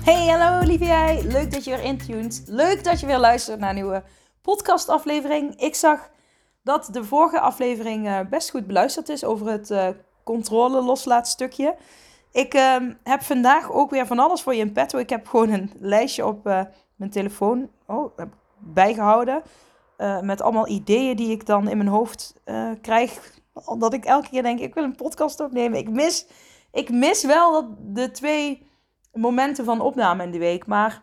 Hey, hallo lieve jij. Leuk dat je weer intuned. Leuk dat je weer luistert naar een nieuwe podcastaflevering. Ik zag dat de vorige aflevering eh, best goed beluisterd is over het uh, controle loslaat stukje. Ik ehm, heb vandaag ook weer van alles voor je in petto. Ik heb gewoon een lijstje op uh, mijn telefoon oh, bijgehouden. met allemaal ideeën die ik dan in mijn hoofd krijg. Omdat ik elke keer denk, ik wil een podcast opnemen. Ik mis, ik mis wel de twee momenten van opname in de week. Maar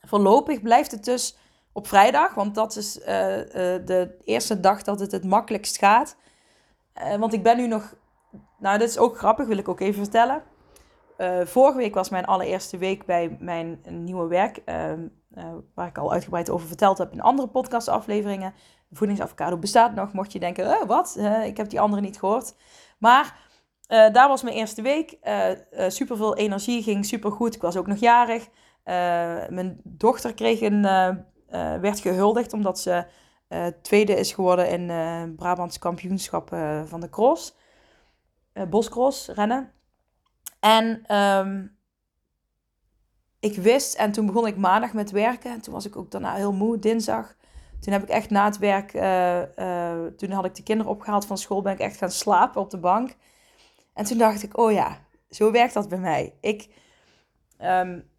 voorlopig blijft het dus op vrijdag. Want dat is uh, uh, de eerste dag dat het het makkelijkst gaat. Uh, want ik ben nu nog... Nou, dit is ook grappig, wil ik ook even vertellen. vorige week was mijn allereerste week bij mijn nieuwe werk. Ehm, waar ik al uitgebreid over verteld heb in andere podcastafleveringen. Voedingsavocado bestaat nog. Mocht je denken, wat? ik heb die andere niet gehoord. Maar uh, daar was mijn eerste week. Uh, uh, super veel energie, ging super goed. Ik was ook nog jarig. mijn dochter kreeg een, werd gehuldigd omdat ze tweede is geworden in Brabants kampioenschap van de cross. boscross rennen. En um, ik wist, en toen begon ik maandag met werken. En toen was ik ook daarna heel moe, dinsdag. Toen heb ik echt na het werk, toen had ik de kinderen opgehaald van school, ben ik echt gaan slapen op de bank. En toen dacht ik, oh ja, zo werkt dat bij mij. Ik, um,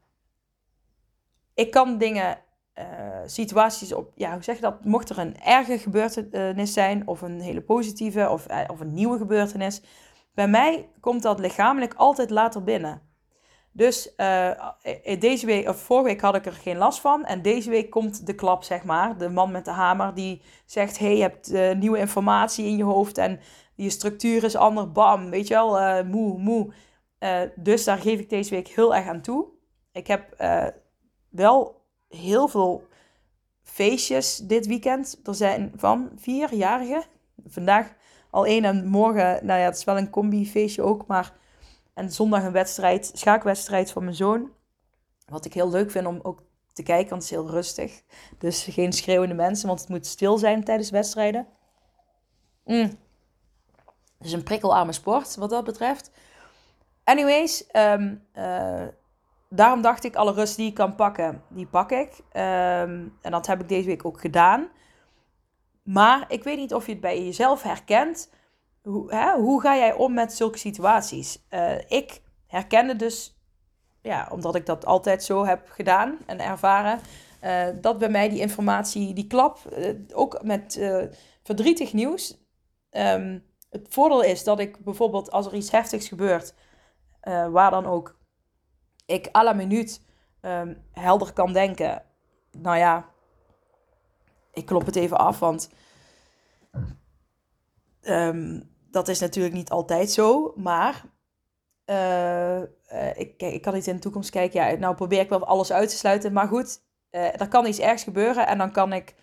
ik kan dingen, uh, situaties op, ja, hoe zeg je dat? Mocht er een erge gebeurtenis zijn, of een hele positieve, of, uh, of een nieuwe gebeurtenis. Bij mij komt dat lichamelijk altijd later binnen. Dus uh, deze week, of vorige week had ik er geen last van. En deze week komt de klap, zeg maar. De man met de hamer die zegt: hey, je hebt nieuwe informatie in je hoofd. En je structuur is anders, bam, weet je wel, uh, moe, moe. Uh, dus daar geef ik deze week heel erg aan toe. Ik heb uh, wel heel veel feestjes dit weekend. Er zijn van vierjarigen. Vandaag al één en morgen, nou ja, het is wel een combi-feestje ook, maar... En zondag een wedstrijd, schaakwedstrijd van mijn zoon. Wat ik heel leuk vind om ook te kijken, want het is heel rustig. Dus geen schreeuwende mensen, want het moet stil zijn tijdens wedstrijden. Mm. Dus een prikkelarme sport wat dat betreft. Anyways, um, uh, daarom dacht ik, alle rust die ik kan pakken, die pak ik. Um, en dat heb ik deze week ook gedaan. Maar ik weet niet of je het bij jezelf herkent. Hoe, hè, hoe ga jij om met zulke situaties? Uh, ik herkende dus, ja, omdat ik dat altijd zo heb gedaan en ervaren, uh, dat bij mij die informatie, die klap, ook met verdrietig nieuws, um, het voordeel is dat ik bijvoorbeeld als er iets heftigs gebeurt, uh, waar dan ook, ik à la minuut um, helder kan denken. Nou ja, ik klop het even af, want um, dat is natuurlijk niet altijd zo. Maar uh, uh, ik, ik kan niet in de toekomst kijken. Ja, nou probeer ik wel alles uit te sluiten. Maar goed, er kan iets ergs gebeuren en dan kan ik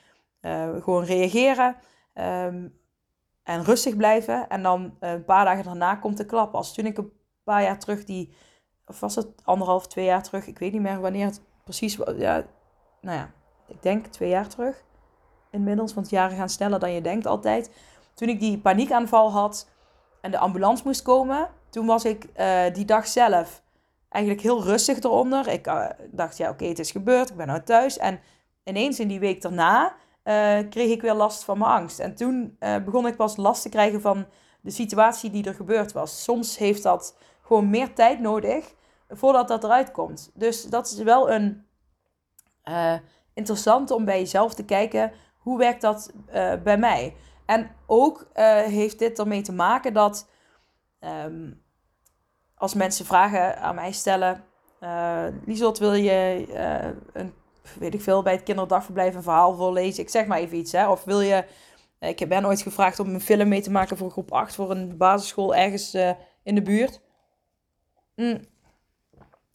gewoon reageren. Um, en rustig blijven. En dan eh, een paar dagen daarna komt de klap. Als toen ik een paar jaar terug die, of was het anderhalf, twee jaar terug, ik weet niet meer wanneer het precies. Ja, nou ja, ik denk twee jaar terug inmiddels, want jaren gaan sneller dan je denkt altijd. Toen ik die paniekaanval had en de ambulance moest komen, toen was ik uh, die dag zelf eigenlijk heel rustig eronder. Ik uh, dacht, ja, oké, het is gebeurd, ik ben nou thuis. En ineens in die week daarna uh, kreeg ik weer last van mijn angst. En toen uh, begon ik pas last te krijgen van de situatie die er gebeurd was. Soms heeft dat gewoon meer tijd nodig voordat dat eruit komt. Dus dat is wel een uh, interessant om bij jezelf te kijken hoe werkt dat bij mij. En ook heeft dit ermee te maken dat um, als mensen vragen aan mij stellen, uh, wil je een weet ik veel, bij het kinderdagverblijf een verhaal voorlezen. Ik zeg maar even iets, hè. Of wil je... Eh, ik ben ooit gevraagd om een film mee te maken voor groep 8 voor een basisschool ergens uh, in de buurt. Mm.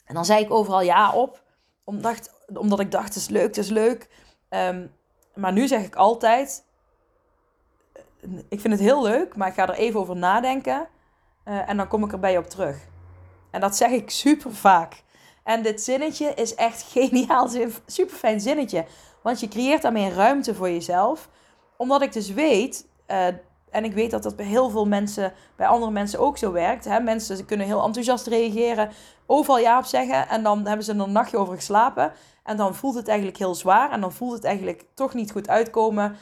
En dan zei ik overal ja op, omdat, omdat ik dacht, het is leuk, het is leuk. Ehm, maar nu zeg ik altijd, ik vind het heel leuk, maar ik ga er even over nadenken. En dan kom ik er bij je op terug. En dat zeg ik super vaak. En dit zinnetje is echt geniaal. Super fijn zinnetje. Want je creëert daarmee ruimte voor jezelf. Omdat ik dus weet, uh, en ik weet dat dat bij heel veel mensen, bij andere mensen ook zo werkt. Hè? Mensen kunnen heel enthousiast reageren, overal ja op zeggen. En dan hebben ze er een nachtje over geslapen. En dan voelt het eigenlijk heel zwaar. En dan voelt het eigenlijk toch niet goed uitkomen.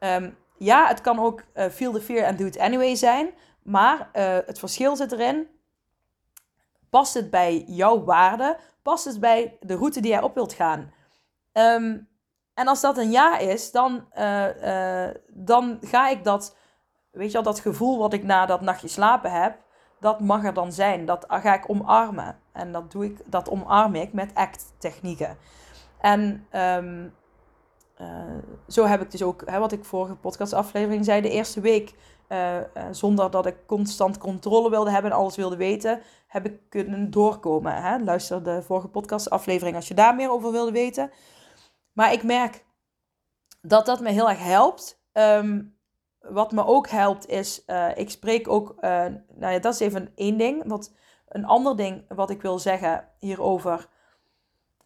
Um, ja, het kan ook uh, feel the fear and do it anyway zijn. Maar uh, het verschil zit erin. Past het bij jouw waarde? Past het bij de route die jij op wilt gaan? Um, en als dat een ja is, dan, uh, dan ga ik dat weet je al, dat gevoel wat ik na dat nachtje slapen heb, dat mag er dan zijn. Dat ga ik omarmen. En dat, doe ik, dat omarm ik met ACT-technieken. En um, zo heb ik dus ook, hè, wat ik vorige podcastaflevering zei, de eerste week, uh, uh, zonder dat ik constant controle wilde hebben en alles wilde weten, heb ik kunnen doorkomen. Hè? Luister de vorige podcastaflevering als je daar meer over wilde weten. Maar ik merk dat dat me heel erg helpt. Um, wat me ook helpt is, uh, ik spreek ook, uh, nou ja, dat is even één ding. Wat, een ander ding wat ik wil zeggen hierover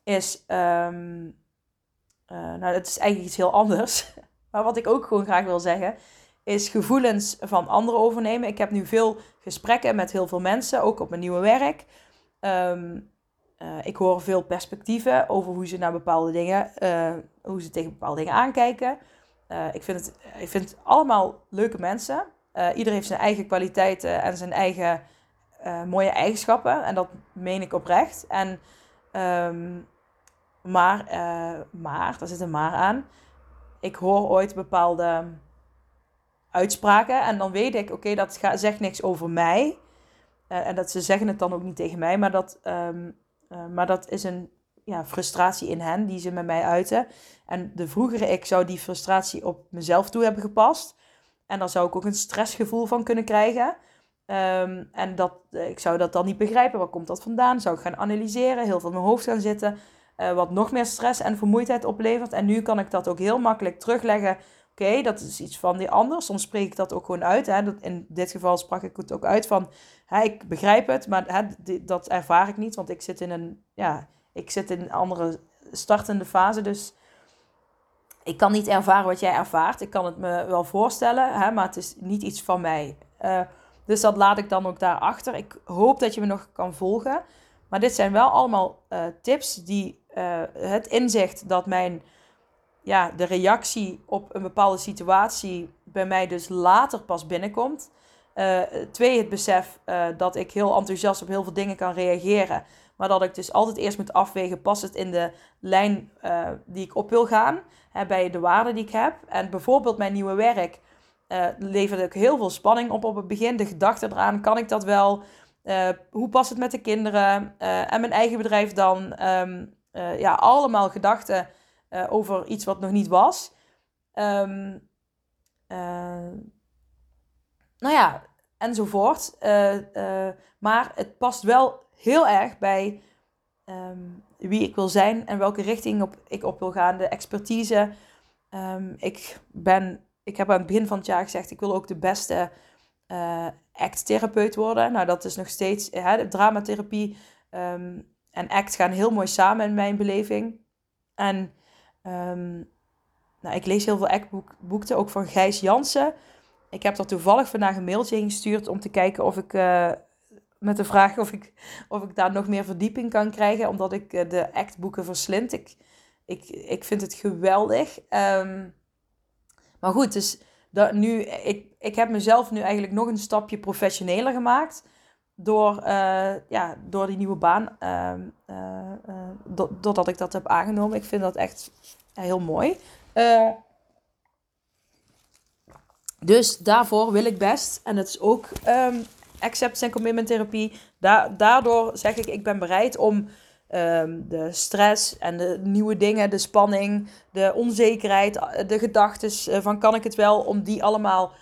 is, uh, nou het is eigenlijk iets heel anders. Maar wat ik ook gewoon graag wil zeggen, is gevoelens van anderen overnemen. Ik heb nu veel gesprekken met heel veel mensen, ook op mijn nieuwe werk. Um, ik hoor veel perspectieven over hoe ze naar bepaalde dingen, hoe ze tegen bepaalde dingen aankijken. Uh, ik, vind het, ik vind het allemaal leuke mensen. Uh, ieder heeft zijn eigen kwaliteiten en zijn eigen uh, mooie eigenschappen. En dat meen ik oprecht. En, um, maar, maar, daar zit een maar aan. Ik hoor ooit bepaalde uitspraken. En dan weet ik, oké, dat ga, zegt niks over mij. en dat ze zeggen het dan ook niet tegen mij. Maar dat, um, maar dat is een ja, frustratie in hen die ze met mij uiten. En de vroegere ik zou die frustratie op mezelf toe hebben gepast. En dan zou ik ook een stressgevoel van kunnen krijgen. Um, en dat, eh, ik zou dat dan niet begrijpen. Waar komt dat vandaan? Zou ik gaan analyseren, heel veel in mijn hoofd gaan zitten. Wat nog meer stress en vermoeidheid oplevert. En nu kan ik dat ook heel makkelijk terugleggen. Oké, dat is iets van die ander. Soms spreek ik dat ook gewoon uit. Hè. In dit geval sprak ik het ook uit van... Hè, ik begrijp het, maar dat ervaar ik niet. Want ik zit in een... Ja, ik zit in een andere startende fase. Dus ik kan niet ervaren wat jij ervaart. Ik kan het me wel voorstellen, hè, maar het is niet iets van mij. Uh, dus dat laat ik dan ook daarachter. Ik hoop dat je me nog kan volgen. Maar dit zijn wel allemaal uh, tips die uh, het inzicht dat mijn, ja, de reactie op een bepaalde situatie bij mij dus later pas binnenkomt. twee, het besef dat ik heel enthousiast op heel veel dingen kan reageren. Maar dat ik dus altijd eerst moet afwegen, past het in de lijn uh, die ik op wil gaan, hè, bij de waarden die ik heb. En bijvoorbeeld mijn nieuwe werk leverde ik heel veel spanning op op het begin. De gedachte eraan, kan ik dat wel? Hoe past het met de kinderen? en mijn eigen bedrijf dan. Um, ja, allemaal gedachten over iets wat nog niet was. Um, nou ja, enzovoort. maar het past wel heel erg bij ehm, wie ik wil zijn en welke richting op, ik op wil gaan. De expertise. Um, ik, ben, ik heb aan het begin van het jaar gezegd, ik wil ook de beste uh, act-therapeut worden. Nou, dat is nog steeds, hè, dramatherapie en act gaan heel mooi samen in mijn beleving. En nou, ik lees heel veel act-boeken, ook van Gijs Jansen. Ik heb er toevallig vandaag een mailtje in gestuurd om te kijken of ik uh, met de vraag of ik, of ik daar nog meer verdieping kan krijgen, omdat ik eh, de actboeken verslind. Ik, ik, ik vind het geweldig. Um, maar goed, dus dat nu, ik, ik heb mezelf nu eigenlijk nog een stapje professioneler gemaakt. Door, uh, ja, door die nieuwe baan, doordat ik dat heb aangenomen. Ik vind dat echt heel mooi. dus daarvoor wil ik best, en het is ook um, acceptance en commitment therapie. Da daardoor zeg ik, ik ben bereid om um, de stress en de nieuwe dingen, de spanning, de onzekerheid, de gedachten van kan ik het wel, om die allemaal,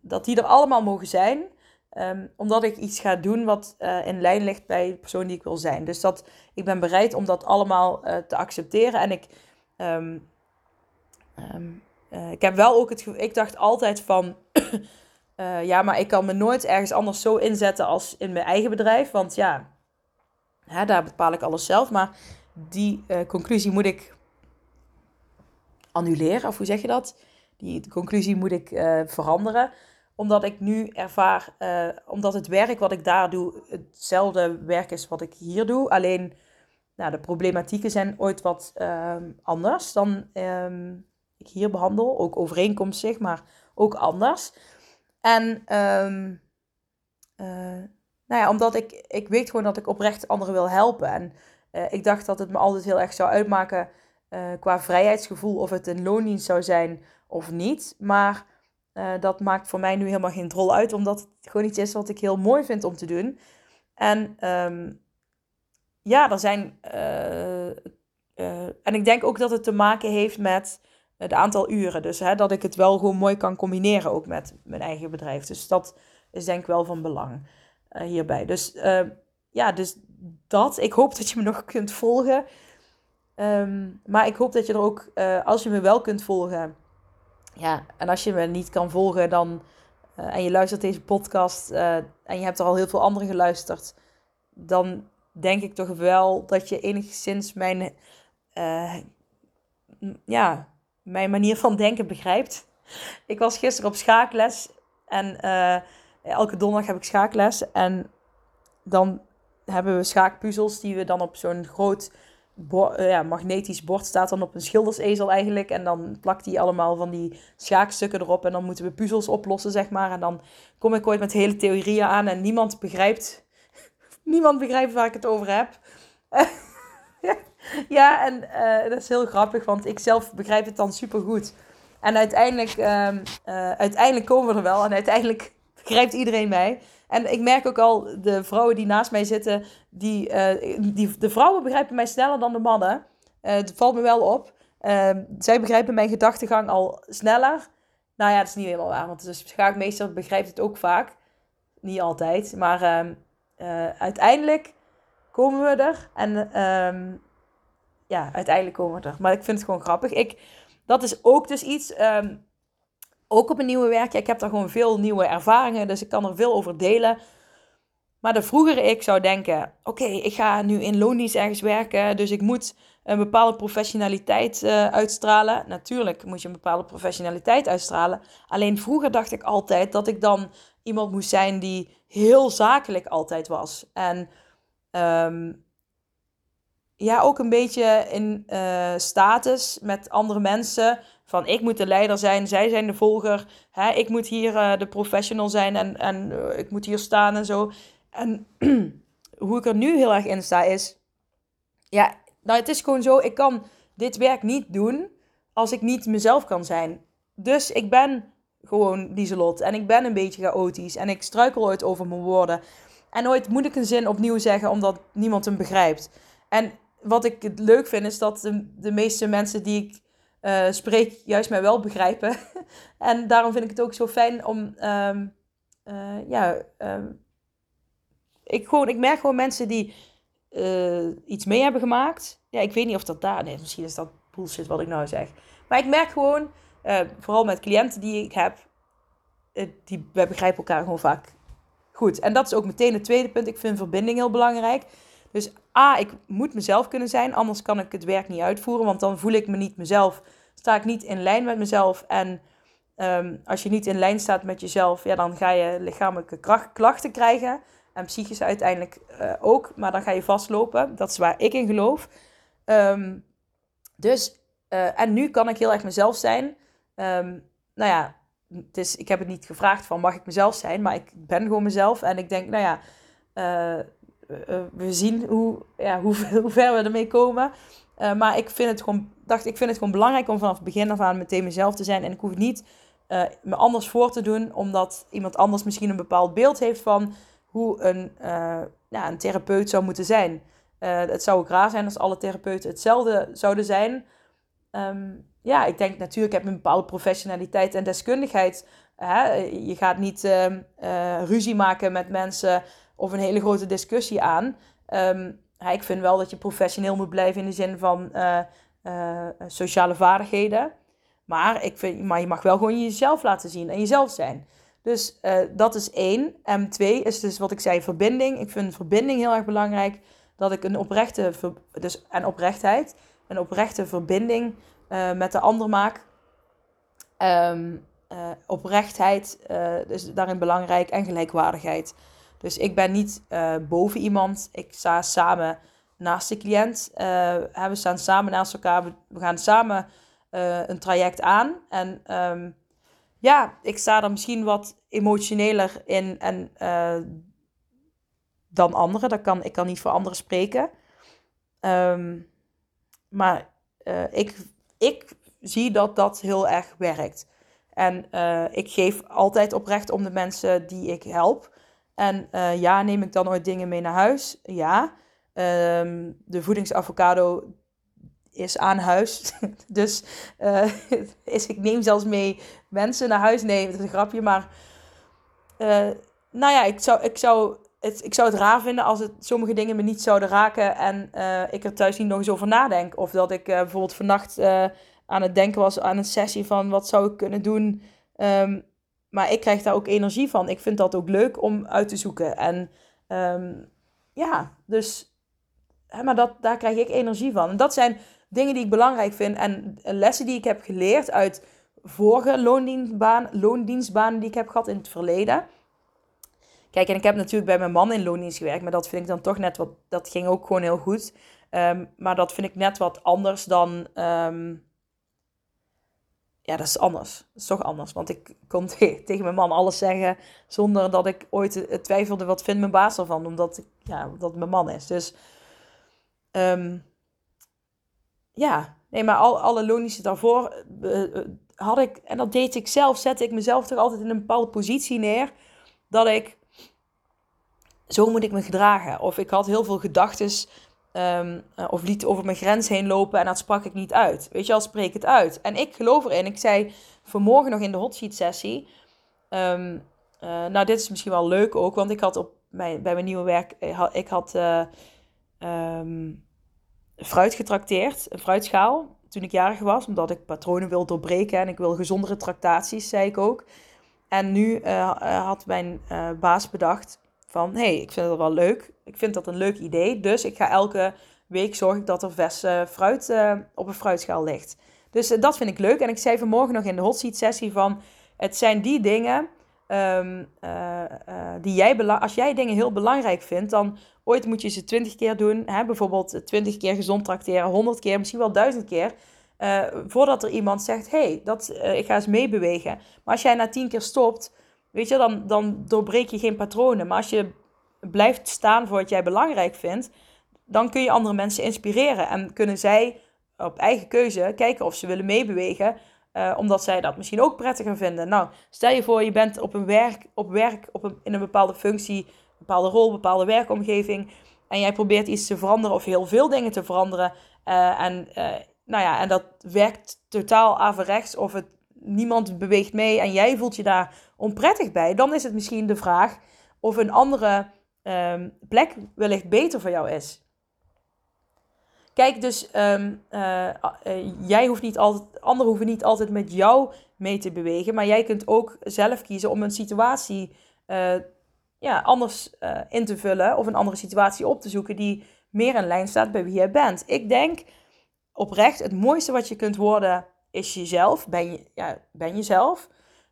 dat die er allemaal mogen zijn. Ehm, omdat ik iets ga doen wat uh, in lijn ligt bij de persoon die ik wil zijn. Dus dat, ik ben bereid om dat allemaal uh, te accepteren. En ik, um, um, uh, ik heb wel ook het ik dacht altijd van, ja, maar ik kan me nooit ergens anders zo inzetten als in mijn eigen bedrijf. Want ja, hè, daar bepaal ik alles zelf. Maar die conclusie moet ik annuleren, of hoe zeg je dat? Die conclusie moet ik veranderen omdat ik nu ervaar, uh, omdat het werk wat ik daar doe hetzelfde werk is wat ik hier doe. Alleen nou, de problematieken zijn ooit wat uh, anders dan um, ik hier behandel. Ook overeenkomstig, maar ook anders. En um, uh, nou ja, omdat ik, ik weet gewoon dat ik oprecht anderen wil helpen. En uh, ik dacht dat het me altijd heel erg zou uitmaken qua vrijheidsgevoel of het een loondienst zou zijn of niet. Maar uh, dat maakt voor mij nu helemaal geen drol uit, omdat het gewoon iets is wat ik heel mooi vind om te doen. En um, ja, er zijn. Uh, uh, en ik denk ook dat het te maken heeft met het aantal uren. Dus hè, dat ik het wel gewoon mooi kan combineren ook met mijn eigen bedrijf. Dus dat is denk ik wel van belang hierbij. Dus ja, dus dat. Ik hoop dat je me nog kunt volgen. Um, maar ik hoop dat je er ook, als je me wel kunt volgen ja, en als je me niet kan volgen dan, uh, en je luistert deze podcast uh, en je hebt er al heel veel andere geluisterd, dan denk ik toch wel dat je enigszins mijn, uh, ja, mijn manier van denken begrijpt. Ik was gisteren op schaakles en elke donderdag heb ik schaakles en dan hebben we schaakpuzzels die we dan op zo'n groot eh, ja, magnetisch bord staat dan op een schildersezel eigenlijk. En dan plakt hij allemaal van die schaakstukken erop. En dan moeten we puzzels oplossen, zeg maar. En dan kom ik ooit met hele theorieën aan en niemand begrijpt, niemand begrijpt waar ik het over heb. ja, en uh, dat is heel grappig, want ik zelf begrijp het dan super goed. En uiteindelijk, uh, uiteindelijk komen we er wel. En uiteindelijk begrijpt iedereen mij. En ik merk ook al, de vrouwen die naast mij zitten, die, uh, die, de vrouwen begrijpen mij sneller dan de mannen. Uh, het valt me wel op. Uh, zij begrijpen mijn gedachtegang al sneller. Nou ja, dat is niet helemaal waar, want de schaakmeester begrijpt het ook vaak. Niet altijd, maar ehm, eh, uiteindelijk komen we er. En ehm, ja, uiteindelijk komen we er. Maar ik vind het gewoon grappig. Ik, dat is ook dus iets ook op een nieuwe werk. ik heb daar gewoon veel nieuwe ervaringen, dus ik kan er veel over delen. Maar de vroegere ik zou denken: oké, ik ga nu in loondienst ergens werken, dus ik moet een bepaalde professionaliteit uh, uitstralen. Natuurlijk moet je een bepaalde professionaliteit uitstralen. Alleen vroeger dacht ik altijd dat ik dan iemand moest zijn die heel zakelijk altijd was. En um, ja, ook een beetje in uh, status met andere mensen. Van ik moet de leider zijn, zij zijn de volger. Hè, ik moet hier uh, de professional zijn en, en uh, ik moet hier staan en zo. En hoe ik er nu heel erg in sta is... Ja, nou het is gewoon zo, ik kan dit werk niet doen als ik niet mezelf kan zijn. Dus ik ben gewoon Lieselot en ik ben een beetje chaotisch en ik struikel ooit over mijn woorden. En ooit moet ik een zin opnieuw zeggen omdat niemand hem begrijpt. En wat ik leuk vind is dat de, de meeste mensen die ik uh, spreek juist mij wel begrijpen. en daarom vind ik het ook zo fijn om, um, uh, ja, um, ik, gewoon, ik merk gewoon mensen die uh, iets mee hebben gemaakt. Ja, ik weet niet of dat daar, nee, misschien is dat bullshit wat ik nou zeg. Maar ik merk gewoon, vooral met cliënten die ik heb, die, wij begrijpen elkaar gewoon vaak goed. En dat is ook meteen het tweede punt. Ik vind verbinding heel belangrijk. Dus A, ik moet mezelf kunnen zijn, anders kan ik het werk niet uitvoeren, want dan voel ik me niet mezelf, sta ik niet in lijn met mezelf. En um, als je niet in lijn staat met jezelf, ja, dan ga je lichamelijke kracht, klachten krijgen. En psychisch uiteindelijk uh, ook, maar dan ga je vastlopen. Dat is waar ik in geloof. Um, dus, uh, en nu kan ik heel erg mezelf zijn. Um, nou ja, dus ik heb het niet gevraagd van mag ik mezelf zijn, maar ik ben gewoon mezelf. En ik denk, nou ja, uh, we zien hoe, ja, hoe, ver we ermee komen. Uh, maar ik vind, het gewoon, dacht, ik vind het gewoon belangrijk om vanaf het begin af aan meteen mezelf te zijn. En ik hoef niet me anders voor te doen, omdat iemand anders misschien een bepaald beeld heeft van hoe een, ja, een therapeut zou moeten zijn. het zou ook raar zijn als alle therapeuten hetzelfde zouden zijn. Um, ja, ik denk natuurlijk, heb een bepaalde professionaliteit en deskundigheid. hè, je gaat niet ehm, eh, ruzie maken met mensen of een hele grote discussie aan. Um, ik vind wel dat je professioneel moet blijven in de zin van uh, uh, sociale vaardigheden. Maar, ik vind, maar je mag wel gewoon jezelf laten zien en jezelf zijn. Dus uh, dat is één. En twee is dus wat ik zei, verbinding. Ik vind verbinding heel erg belangrijk. Dat ik een oprechte, dus, en oprechtheid, een oprechte verbinding met de ander maak. Uh, oprechtheid is daarin belangrijk en gelijkwaardigheid. Dus ik ben niet boven iemand. Ik sta samen naast de cliënt. we staan samen naast elkaar. We, gaan samen een traject aan. En um, ja, ik sta er misschien wat emotioneler in en, dan anderen. Dat kan, ik kan niet voor anderen spreken. Um, maar ik, ik zie dat dat heel erg werkt. En ik geef altijd oprecht om de mensen die ik help. En ja, neem ik dan ooit dingen mee naar huis? Ja. Um, de voedingsavocado is aan huis. dus uh, is, ik neem zelfs mee mensen naar huis. Nee, dat is een grapje. Maar uh, nou ja, ik zou, ik, zou het, ik zou het raar vinden als het sommige dingen me niet zouden raken. En ik er thuis niet nog eens over nadenk. Of dat ik bijvoorbeeld vannacht aan het denken was aan een sessie van wat zou ik kunnen doen. Um, maar ik krijg daar ook energie van. Ik vind dat ook leuk om uit te zoeken. En um, ja, dus maar dat, daar krijg ik energie van. En dat zijn dingen die ik belangrijk vind en lessen die ik heb geleerd uit vorige loondienstbaan, loondienstbanen die ik heb gehad in het verleden. Kijk, en ik heb natuurlijk bij mijn man in loondienst gewerkt, maar dat vind ik dan toch net wat, dat ging ook gewoon heel goed. Um, maar dat vind ik net wat anders dan, um, ja, dat is anders. Dat is toch anders, want ik kon tegen mijn man alles zeggen zonder dat ik ooit twijfelde, wat vindt mijn baas ervan, omdat, ik, ja, dat mijn man is. Dus, um, ja, nee, maar al, alle lonische daarvoor uh, had ik, en dat deed ik zelf, zette ik mezelf toch altijd in een bepaalde positie neer, dat ik, zo moet ik me gedragen. Of ik had heel veel gedachten, um, of liet over mijn grens heen lopen en dat sprak ik niet uit. Weet je al, spreek het uit. En ik geloof erin, ik zei vanmorgen nog in de hot seat sessie, um, uh, nou dit is misschien wel leuk ook, want ik had op mijn, bij mijn nieuwe werk, ik had... Um, fruit getrakteerd, een fruitschaal, toen ik jarig was, omdat ik patronen wil doorbreken en ik wil gezondere tractaties, zei ik ook. En nu uh, had mijn uh, baas bedacht van, hey, ik vind dat wel leuk, ik vind dat een leuk idee, dus ik ga elke week zorgen dat er vers fruit uh, op een fruitschaal ligt. Dus dat vind ik leuk. En ik zei vanmorgen nog in de hot seat sessie van, het zijn die dingen um, die jij, als jij dingen heel belangrijk vindt, dan Ooit moet je ze twintig keer doen. Hè? Bijvoorbeeld twintig keer gezond tracteren, honderd keer, misschien wel duizend keer. Voordat er iemand zegt, hey, dat, ik ga eens meebewegen. Maar als jij na tien keer stopt, weet je, dan, dan doorbreek je geen patronen. Maar als je blijft staan voor wat jij belangrijk vindt, dan kun je andere mensen inspireren. En kunnen zij op eigen keuze kijken of ze willen meebewegen. Uh, omdat zij dat misschien ook prettiger vinden. Nou, stel je voor, je bent op een werk, op werk op een, in een bepaalde functie bepaalde rol, bepaalde werkomgeving. En jij probeert iets te veranderen of heel veel dingen te veranderen. Uh, en, uh, nou ja, en dat werkt totaal averechts of het, niemand beweegt mee en jij voelt je daar onprettig bij. Dan is het misschien de vraag of een andere um, plek wellicht beter voor jou is. Kijk, dus um, uh, jij hoeft niet altijd, anderen hoeven niet altijd met jou mee te bewegen, maar jij kunt ook zelf kiezen om een situatie uh, ja, anders in te vullen of een andere situatie op te zoeken die meer in lijn staat bij wie jij bent. Ik denk oprecht, het mooiste wat je kunt worden is jezelf. Ben, je, ja, ben jezelf.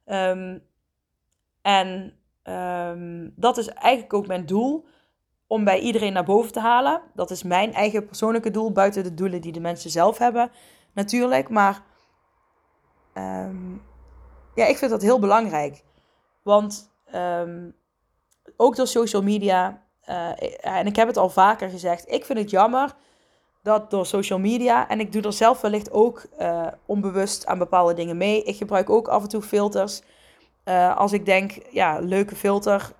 Um, en um, dat is eigenlijk ook mijn doel om bij iedereen naar boven te halen. Dat is mijn eigen persoonlijke doel, buiten de doelen die de mensen zelf hebben, natuurlijk. Maar um, ja, ik vind dat heel belangrijk. Want ook door social media. Uh, en ik heb het al vaker gezegd. Ik vind het jammer dat door social media. En ik doe er zelf wellicht ook uh, onbewust aan bepaalde dingen mee. Ik gebruik ook af en toe filters. Uh, als ik denk, ja, leuke filter.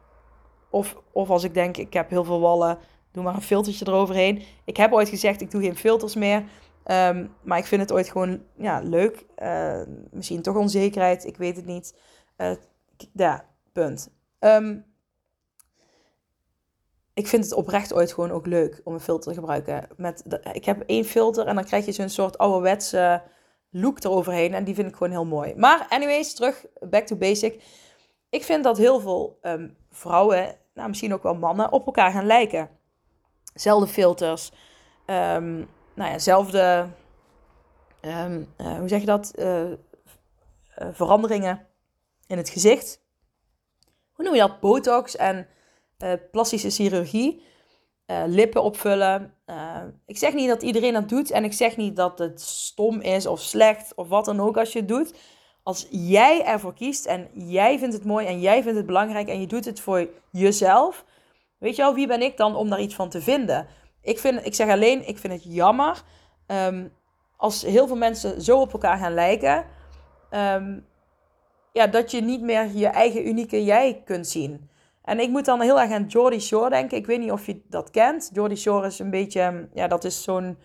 Of, of als ik denk, ik heb heel veel wallen. Doe maar een filtertje eroverheen. Ik heb ooit gezegd, ik doe geen filters meer. Um, maar ik vind het ooit gewoon ja, leuk. misschien toch onzekerheid, ik weet het niet. ja, punt. Ehm, ik vind het oprecht ooit gewoon ook leuk om een filter te gebruiken. Met ik heb één filter en dan krijg je zo'n soort ouderwetse look eroverheen. En die vind ik gewoon heel mooi. Maar anyways, terug, back to basic. Ik vind dat heel veel ehm, vrouwen, nou misschien ook wel mannen, op elkaar gaan lijken. Zelfde filters. Um, nou ja, zelfde, um, uh, hoe zeg je dat? Uh, uh, veranderingen in het gezicht. Hoe noem je dat? Botox en plastische chirurgie. lippen opvullen. ik zeg niet dat iedereen dat doet. En ik zeg niet dat het stom is of slecht of wat dan ook als je het doet. Als jij ervoor kiest en jij vindt het mooi en jij vindt het belangrijk en je doet het voor jezelf. Weet je wel, wie ben ik dan om daar iets van te vinden? Ik, vind, ik zeg alleen, ik vind het jammer um, als heel veel mensen zo op elkaar gaan lijken. Um, ja, dat je niet meer je eigen unieke jij kunt zien. En ik moet dan heel erg aan Jordy Shore denken. Ik weet niet of je dat kent. Jordy Shore is een beetje, ja, dat is zo'n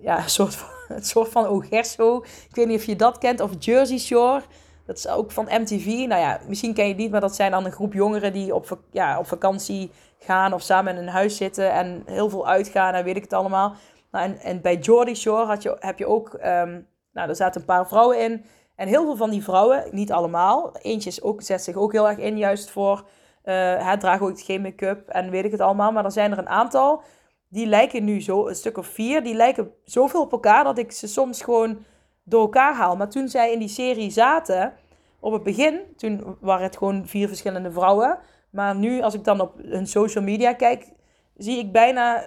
ja, een soort van, een soort van Ogerso. Ik weet niet of je dat kent. Of Jersey Shore. Dat is ook van MTV. Nou ja, misschien ken je het niet, maar dat zijn dan een groep jongeren die op, ja, op vakantie gaan of samen in een huis zitten en heel veel uitgaan en weet ik het allemaal. Nou, en, en bij Jordy Shore had je, heb je ook, um, nou, er zaten een paar vrouwen in. En heel veel van die vrouwen, niet allemaal, eentje is ook, zet zich ook heel erg in juist voor, uh, het draagt ook geen make-up en weet ik het allemaal. Maar er zijn er een aantal, die lijken nu zo, een stuk of vier, die lijken zoveel op elkaar dat ik ze soms gewoon door elkaar haal. Maar toen zij in die serie zaten, op het begin, toen waren het gewoon vier verschillende vrouwen. Maar nu, als ik dan op hun social media kijk, zie ik bijna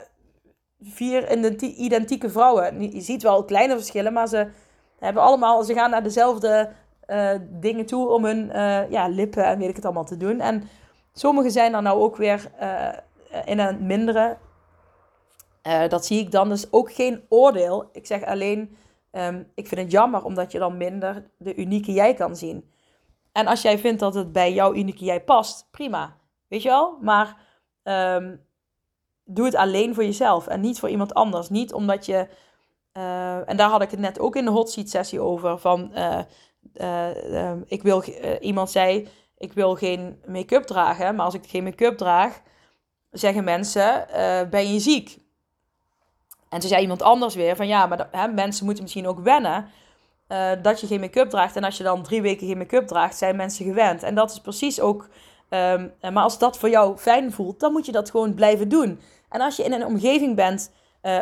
vier identieke vrouwen. Je ziet wel kleine verschillen, maar ze hebben allemaal, ze gaan naar dezelfde uh, dingen toe om hun uh, ja, lippen en weet ik het allemaal te doen. En sommige zijn dan nou ook weer uh, in een mindere. dat zie ik dan dus ook geen oordeel. Ik zeg alleen, um, ik vind het jammer omdat je dan minder de unieke jij kan zien. En als jij vindt dat het bij jouw unieke jij past, prima. Weet je wel? Maar um, doe het alleen voor jezelf en niet voor iemand anders. Niet omdat je. Uh, en daar had ik het net ook in de hot seat sessie over. Van uh, ik wil, iemand zei: Ik wil geen make-up dragen. Maar als ik geen make-up draag, zeggen mensen: Ben je ziek? En toen zei iemand anders weer: Van ja, maar hè, mensen moeten misschien ook wennen. dat je geen make-up draagt. En als je dan drie weken geen make-up draagt, zijn mensen gewend. En dat is precies ook. Um, maar als dat voor jou fijn voelt, dan moet je dat gewoon blijven doen. En als je in een omgeving bent,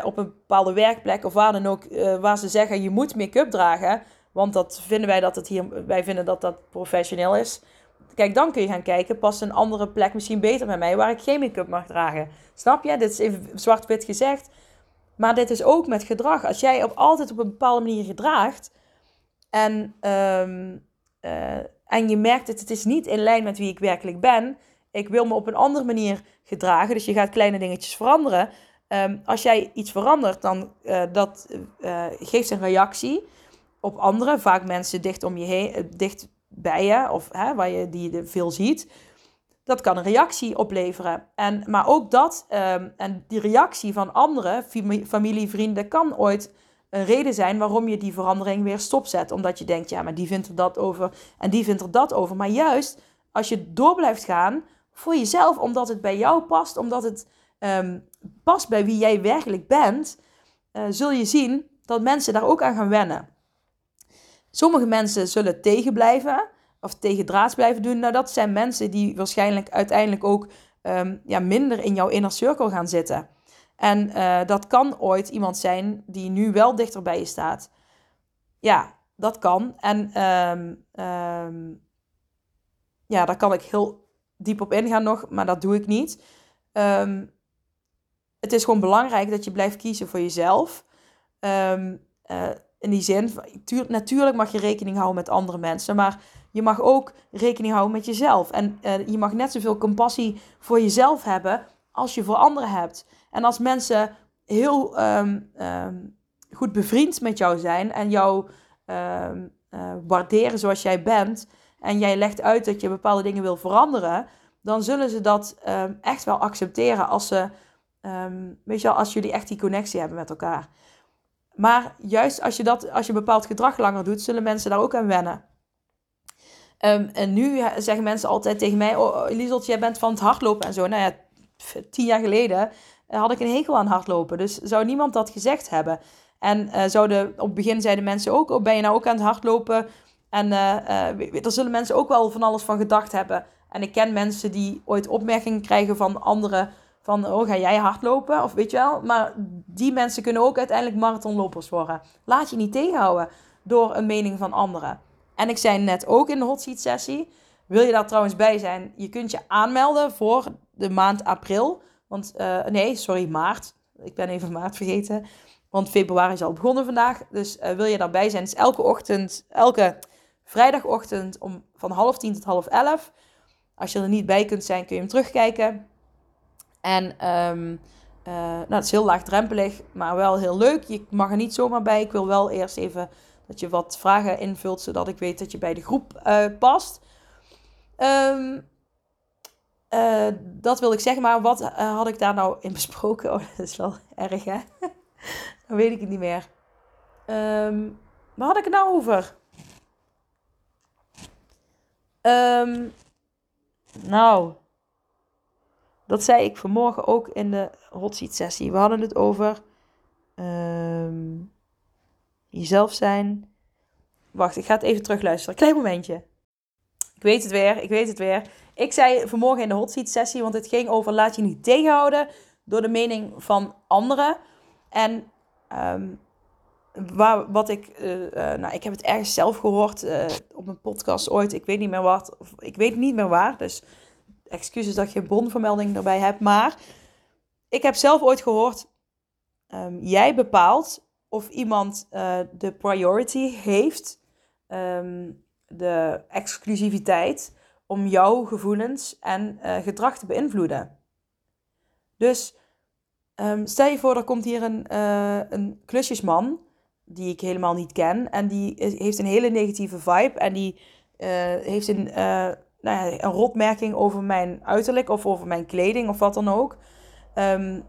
op een bepaalde werkplek of waar dan ook, waar ze zeggen je moet make-up dragen, want dat vinden wij dat het hier, wij vinden dat dat professioneel is. Kijk, dan kun je gaan kijken, past een andere plek misschien beter bij mij waar ik geen make-up mag dragen. Snap je? Dit is even zwart-wit gezegd. Maar dit is ook met gedrag. Als jij op, altijd op een bepaalde manier gedraagt en, um, uh, en je merkt dat het is niet in lijn met wie ik werkelijk ben, ik wil me op een andere manier gedragen. Dus je gaat kleine dingetjes veranderen. Um, als jij iets verandert, dan uh, dat uh, geeft een reactie op anderen. Vaak mensen dicht om je heen, dicht bij je, of hè, waar je die veel ziet. Dat kan een reactie opleveren. En, maar ook dat, um, en die reactie van anderen, familie, vrienden, kan ooit een reden zijn waarom je die verandering weer stopzet. Omdat je denkt, ja, maar die vindt er dat over en die vindt er dat over. Maar juist als je door blijft gaan, voor jezelf, omdat het bij jou past, omdat het um, past bij wie jij werkelijk bent, uh, zul je zien dat mensen daar ook aan gaan wennen. Sommige mensen zullen tegen blijven of tegen draads blijven doen. Nou, dat zijn mensen die waarschijnlijk uiteindelijk ook um, ja, minder in jouw inner circle gaan zitten. En uh, dat kan ooit iemand zijn die nu wel dichter bij je staat. Ja, dat kan. En um, ja, daar kan ik heel diep op ingaan nog, maar dat doe ik niet. Het is gewoon belangrijk dat je blijft kiezen voor jezelf. Uh, in die zin, tuur, natuurlijk mag je rekening houden met andere mensen, maar je mag ook rekening houden met jezelf. En uh, je mag net zoveel compassie voor jezelf hebben als je voor anderen hebt. En als mensen heel um, goed bevriend met jou zijn en jou uh, waarderen zoals jij bent, en jij legt uit dat je bepaalde dingen wil veranderen, dan zullen ze dat echt wel accepteren als ze, weet je wel, als jullie echt die connectie hebben met elkaar. Maar juist als je, dat, als je bepaald gedrag langer doet, zullen mensen daar ook aan wennen. Ehm, en nu zeggen mensen altijd tegen mij: Oh, Lieselt, jij bent van het hardlopen en zo. Nou ja, tien jaar geleden eh, had ik een hekel aan hardlopen. Dus zou niemand dat gezegd hebben. En uh, zouden, op het begin zeiden mensen ook: oh, Ben je nou ook aan het hardlopen? En uh, zullen mensen ook wel van alles van gedacht hebben. En ik ken mensen die ooit opmerkingen krijgen van anderen. Van, oh, ga jij hardlopen? Of weet je wel. Maar die mensen kunnen ook uiteindelijk marathonlopers worden. Laat je niet tegenhouden door een mening van anderen. En ik zei net ook in de hot seat sessie. Wil je daar trouwens bij zijn? Je kunt je aanmelden voor de maand april. Want, uh, nee, sorry, maart. Ik ben even maart vergeten. Want februari is al begonnen vandaag. Dus uh, wil je daarbij zijn? is elke ochtend, elke vrijdagochtend om van half tien tot half elf. Als je er niet bij kunt zijn, kun je hem terugkijken. En um, nou, het is heel laagdrempelig, maar wel heel leuk. Je mag er niet zomaar bij. Ik wil wel eerst even dat je wat vragen invult, zodat ik weet dat je bij de groep uh, past. Um, uh, dat wil ik zeggen, maar wat had ik daar nou in besproken? Oh, dat is wel erg, hè? Dan weet ik het niet meer. Um, waar had ik het nou over? Nou, dat zei ik vanmorgen ook in de hot seat sessie. We hadden het over um, jezelf zijn. Wacht, ik ga het even terugluisteren. Klein momentje. Ik weet het weer, ik weet het weer. Ik zei vanmorgen in de hot seat sessie, want het ging over laat je niet tegenhouden door de mening van anderen. En um, waar, wat ik, uh, uh, nou, ik heb het ergens zelf gehoord uh, op een podcast ooit. Ik weet niet meer wat, ik weet niet meer waar. Dus excuses dat je een erbij hebt. Maar ik heb zelf ooit gehoord, um, jij bepaalt of iemand de priority heeft, um, de exclusiviteit, om jouw gevoelens en gedrag te beïnvloeden. Dus um, stel je voor, er komt hier een, een klusjesman die ik helemaal niet ken. En die heeft een hele negatieve vibe. En die heeft een, nou ja, een rotmerking over mijn uiterlijk of over mijn kleding of wat dan ook. Um,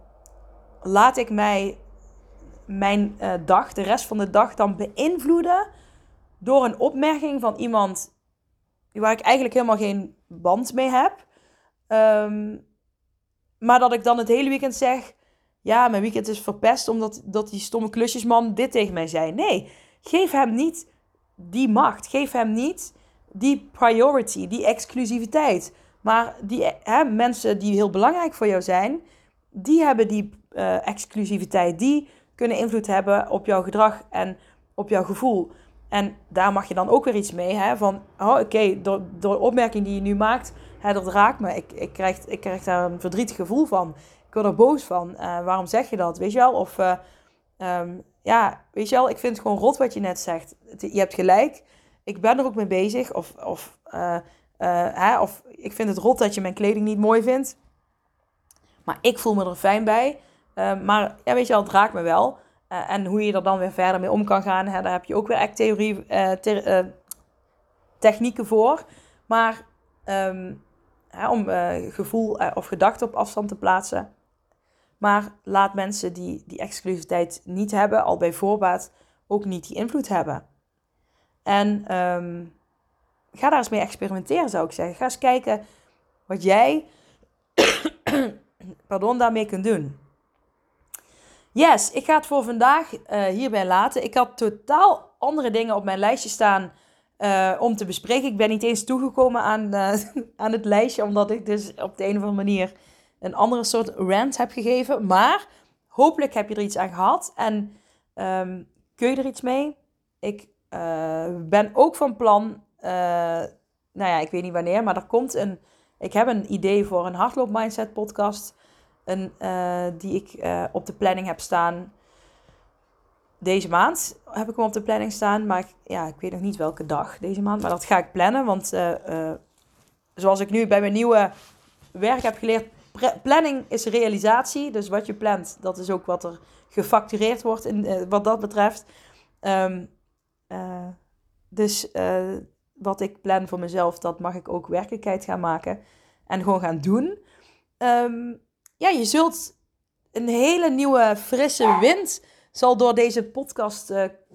laat ik mij mijn uh, dag, de rest van de dag, dan beïnvloeden door een opmerking van iemand waar ik eigenlijk helemaal geen band mee heb. Um, maar dat ik dan het hele weekend zeg: ja, mijn weekend is verpest omdat dat die stomme klusjesman dit tegen mij zei. Nee, geef hem niet die macht. Geef hem niet die priority, die exclusiviteit. Maar die hè, mensen die heel belangrijk voor jou zijn, die hebben die uh, exclusiviteit. Die kunnen invloed hebben op jouw gedrag en op jouw gevoel. En daar mag je dan ook weer iets mee. Hè? Van, oh, oké, door, door de opmerking die je nu maakt, hè, dat raakt me. Ik, ik, krijg, ik krijg daar een verdrietig gevoel van word er boos van. Uh, waarom zeg je dat? Weet je wel? Of uh, um, ja, weet je wel, ik vind het gewoon rot wat je net zegt. Je hebt gelijk. Ik ben er ook mee bezig. Of, of, uh, hè, of ik vind het rot dat je mijn kleding niet mooi vindt. Maar ik voel me er fijn bij. maar ja, weet je wel, het raakt me wel. en hoe je er dan weer verder mee om kan gaan, hè, daar heb je ook weer echt theorie, te technieken voor. Maar um, hè, om gevoel of gedachte op afstand te plaatsen. Maar laat mensen die die exclusiviteit niet hebben, al bij voorbaat ook niet die invloed hebben. En um, ga daar eens mee experimenteren, zou ik zeggen. Ga eens kijken wat jij pardon, daarmee kunt doen. Yes, ik ga het voor vandaag uh, hierbij laten. Ik had totaal andere dingen op mijn lijstje staan uh, om te bespreken. Ik ben niet eens toegekomen aan, uh, aan het lijstje, omdat ik dus op de een of andere manier een andere soort rant heb gegeven. Maar hopelijk heb je er iets aan gehad en um, kun je er iets mee. Ik uh, ben ook van plan, uh, nou ja, ik weet niet wanneer, maar er komt een. Ik heb een idee voor een hardloop mindset podcast. Een, uh, die ik op de planning heb staan. Deze maand heb ik hem op de planning staan. Maar ik, ja, ik weet nog niet welke dag deze maand. Maar dat ga ik plannen. Want zoals ik nu bij mijn nieuwe werk heb geleerd, planning is realisatie. Dus wat je plant, dat is ook wat er gefactureerd wordt in, wat dat betreft. Um, uh, dus uh, wat ik plan voor mezelf, dat mag ik ook werkelijkheid gaan maken. En gewoon gaan doen. Um, ja, je zult een hele nieuwe frisse wind zal door deze podcast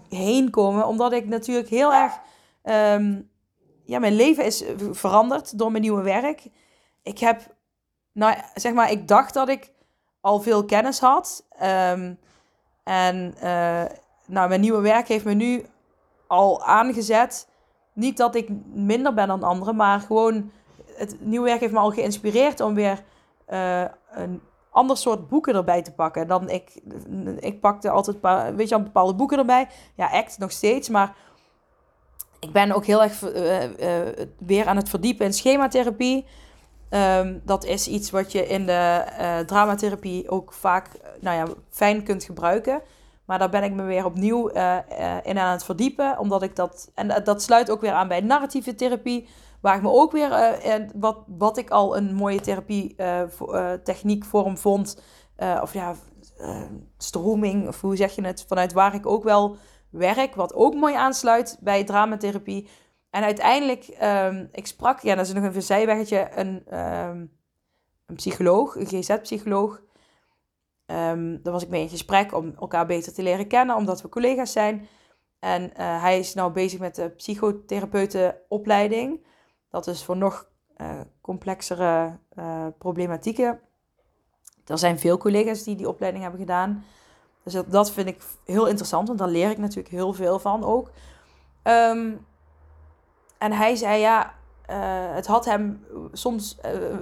heen komen. Omdat ik natuurlijk heel erg um, ja, mijn leven is veranderd door mijn nieuwe werk. Ik heb, nou zeg maar, ik dacht dat ik al veel kennis had. Ehm, en uh, nou, mijn nieuwe werk heeft me nu al aangezet. Niet dat ik minder ben dan anderen, maar gewoon het nieuwe werk heeft me al geïnspireerd om weer uh, een ander soort boeken erbij te pakken. Dan ik, ik pakte altijd weet je, bepaalde boeken erbij. Ja, act nog steeds, maar ik ben ook heel erg uh, uh, weer aan het verdiepen in schematherapie. Um, dat is iets wat je in de dramatherapie ook vaak nou ja, fijn kunt gebruiken. Maar daar ben ik me weer opnieuw in aan het verdiepen. Omdat ik dat. En dat sluit ook weer aan bij narratieve therapie. Waar ik me ook weer. wat, wat ik al een mooie therapie techniek vorm vond. of ja, stroming. Of hoe zeg je het? Vanuit waar ik ook wel werk, wat ook mooi aansluit bij dramatherapie. En uiteindelijk, um, ik sprak, ja, dat is nog een zijweggetje, een, um, een psycholoog, een GZ-psycholoog. Um, daar was ik mee in gesprek om elkaar beter te leren kennen, omdat we collega's zijn. En uh, hij is nou bezig met de psychotherapeutenopleiding. Dat is voor nog uh, complexere uh, problematieken. Er zijn veel collega's die die opleiding hebben gedaan. Dus dat, vind ik heel interessant, want daar leer ik natuurlijk heel veel van ook. Um, en hij zei ja, het had hem soms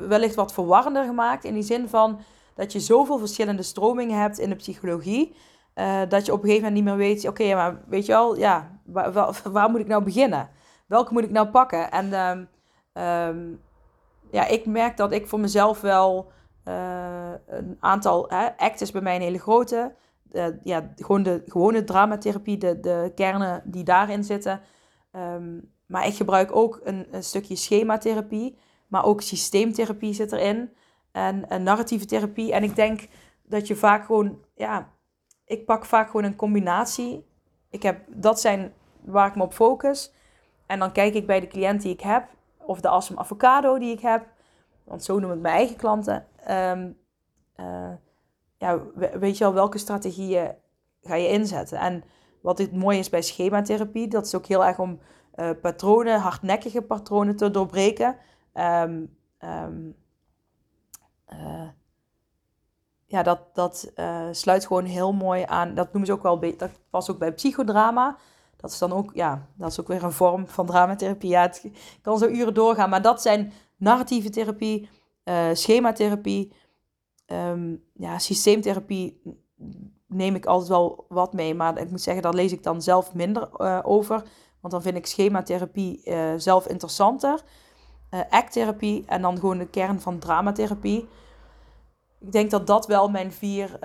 wellicht wat verwarrender gemaakt. In die zin van dat je zoveel verschillende stromingen hebt in de psychologie. Uh, dat je op een gegeven moment niet meer weet, oké, maar weet je wel, ja, waar, moet ik nou beginnen? Welke moet ik nou pakken? En um, ja, ik merk dat ik voor mezelf wel een aantal, hè, ACT is bij mij een hele grote uh, ja, gewoon de gewone dramatherapie, de, de kernen die daarin zitten. Um, maar ik gebruik ook een, een stukje schematherapie, maar ook systeemtherapie zit erin. En, narratieve therapie. En ik denk dat je vaak gewoon, ja, ik pak vaak gewoon een combinatie. Ik heb, dat zijn waar ik me op focus. En dan kijk ik bij de cliënt die ik heb, of de Assem Avocado die ik heb, want zo noem ik mijn eigen klanten. Um, uh, ja, weet je wel welke strategieën ga je inzetten. En wat het mooie is bij schematherapie, dat is ook heel erg om uh, patronen, hardnekkige patronen te doorbreken. Um, uh, ja, dat, dat uh, sluit gewoon heel mooi aan. Dat noemen ze ook wel, dat past ook bij psychodrama. Dat is dan ook, ja, dat is ook weer een vorm van dramatherapie. Ja, het kan zo uren doorgaan, maar dat zijn narratieve therapie, schematherapie, um, ja, systeemtherapie neem ik altijd wel wat mee. Maar ik moet zeggen, daar lees ik dan zelf minder uh, over. Want dan vind ik schematherapie uh, zelf interessanter. Uh, acttherapie en dan gewoon de kern van dramatherapie. Ik denk dat dat wel mijn vier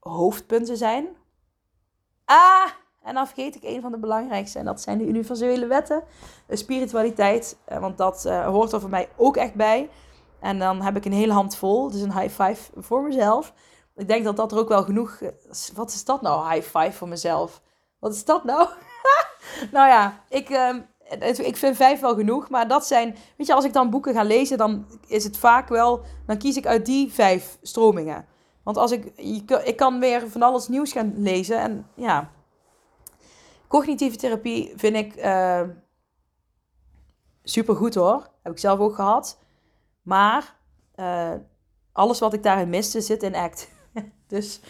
hoofdpunten zijn. Ah, en dan vergeet ik een van de belangrijkste. En dat zijn de universele wetten. De spiritualiteit. want dat hoort er voor mij ook echt bij. En dan heb ik een hele hand vol. Dus een high five voor mezelf. Ik denk dat dat er ook wel genoeg... Wat is dat nou, high five voor mezelf? Wat is dat nou? nou ja, ik, uh, ik vind vijf wel genoeg. Maar dat zijn... Weet je, als ik dan boeken ga lezen, dan is het vaak wel... Dan kies ik uit die vijf stromingen. Want als ik... Ik kan weer van alles nieuws gaan lezen. En ja... Cognitieve therapie vind ik... Uh, super goed hoor. Heb ik zelf ook gehad. Maar uh, alles wat ik daarin miste zit in ACT. dus,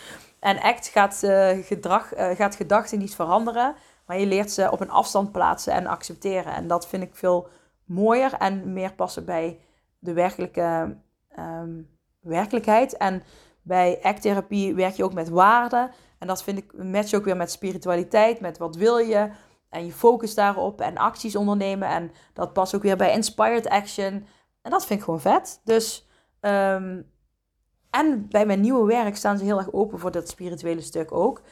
en ACT gaat, uh, gedrag, gaat gedachten niet veranderen. Maar je leert ze op een afstand plaatsen en accepteren. En dat vind ik veel mooier en meer passen bij de werkelijke um, werkelijkheid. En bij ACT-therapie werk je ook met waarden. En dat vind ik match ook weer met spiritualiteit, met wat wil je. En je focus daarop en acties ondernemen. En dat past ook weer bij Inspired Action. En dat vind ik gewoon vet. Dus, um, en bij mijn nieuwe werk staan ze heel erg open voor dat spirituele stuk ook.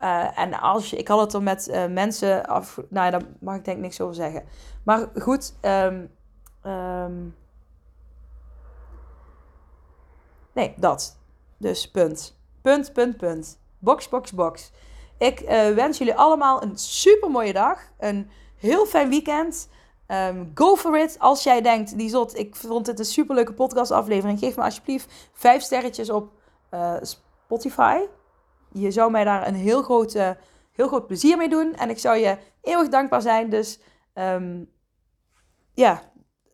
Uh, en als je, ik had het er met uh, mensen af, nou ja, daar mag ik denk ik niks over zeggen. Maar goed, um, um, nee, dat. Dus punt. Punt, punt, punt. Box, box, box. Ik uh, wens jullie allemaal een super mooie dag. Een heel fijn weekend. Um, go for it. Als jij denkt, die zot, ik vond dit een superleuke podcastaflevering. Geef me alsjeblieft vijf sterretjes op Spotify. Je zou mij daar een heel groot, heel groot plezier mee doen. En ik zou je eeuwig dankbaar zijn. Dus Um, ja,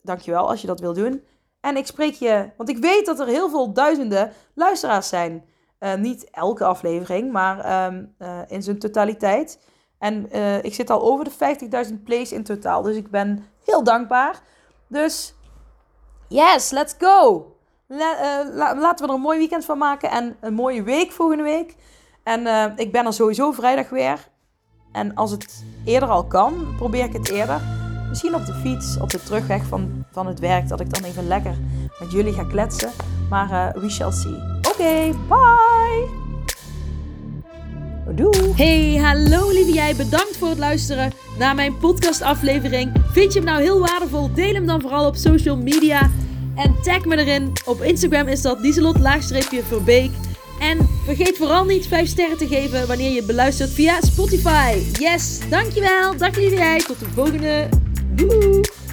dankjewel als je dat wil doen. En ik spreek je, want ik weet dat er heel veel duizenden luisteraars zijn. Uh, niet elke aflevering, maar um, uh, in zijn totaliteit. En uh, ik zit al over de 50.000 plays in totaal. Dus ik ben heel dankbaar. Dus yes, let's go. La, la, laten we er een mooi weekend van maken. En een mooie week volgende week. En ik ben er sowieso vrijdag weer. En als het eerder al kan, probeer ik het eerder. Misschien op de fiets, op de terugweg van, van het werk, dat ik dan even lekker met jullie ga kletsen. Maar uh, we shall see. Oké, bye! Doei! Hey, hallo lieve jij. Bedankt voor het luisteren naar mijn podcastaflevering. Vind je hem nou heel waardevol? Deel hem dan vooral op social media. En tag me erin. Op Instagram is dat Lieselot-Verbeek. En vergeet vooral niet 5 sterren te geven wanneer je beluistert via Spotify. Yes, dankjewel. Dag lieve. Tot de volgende Doei!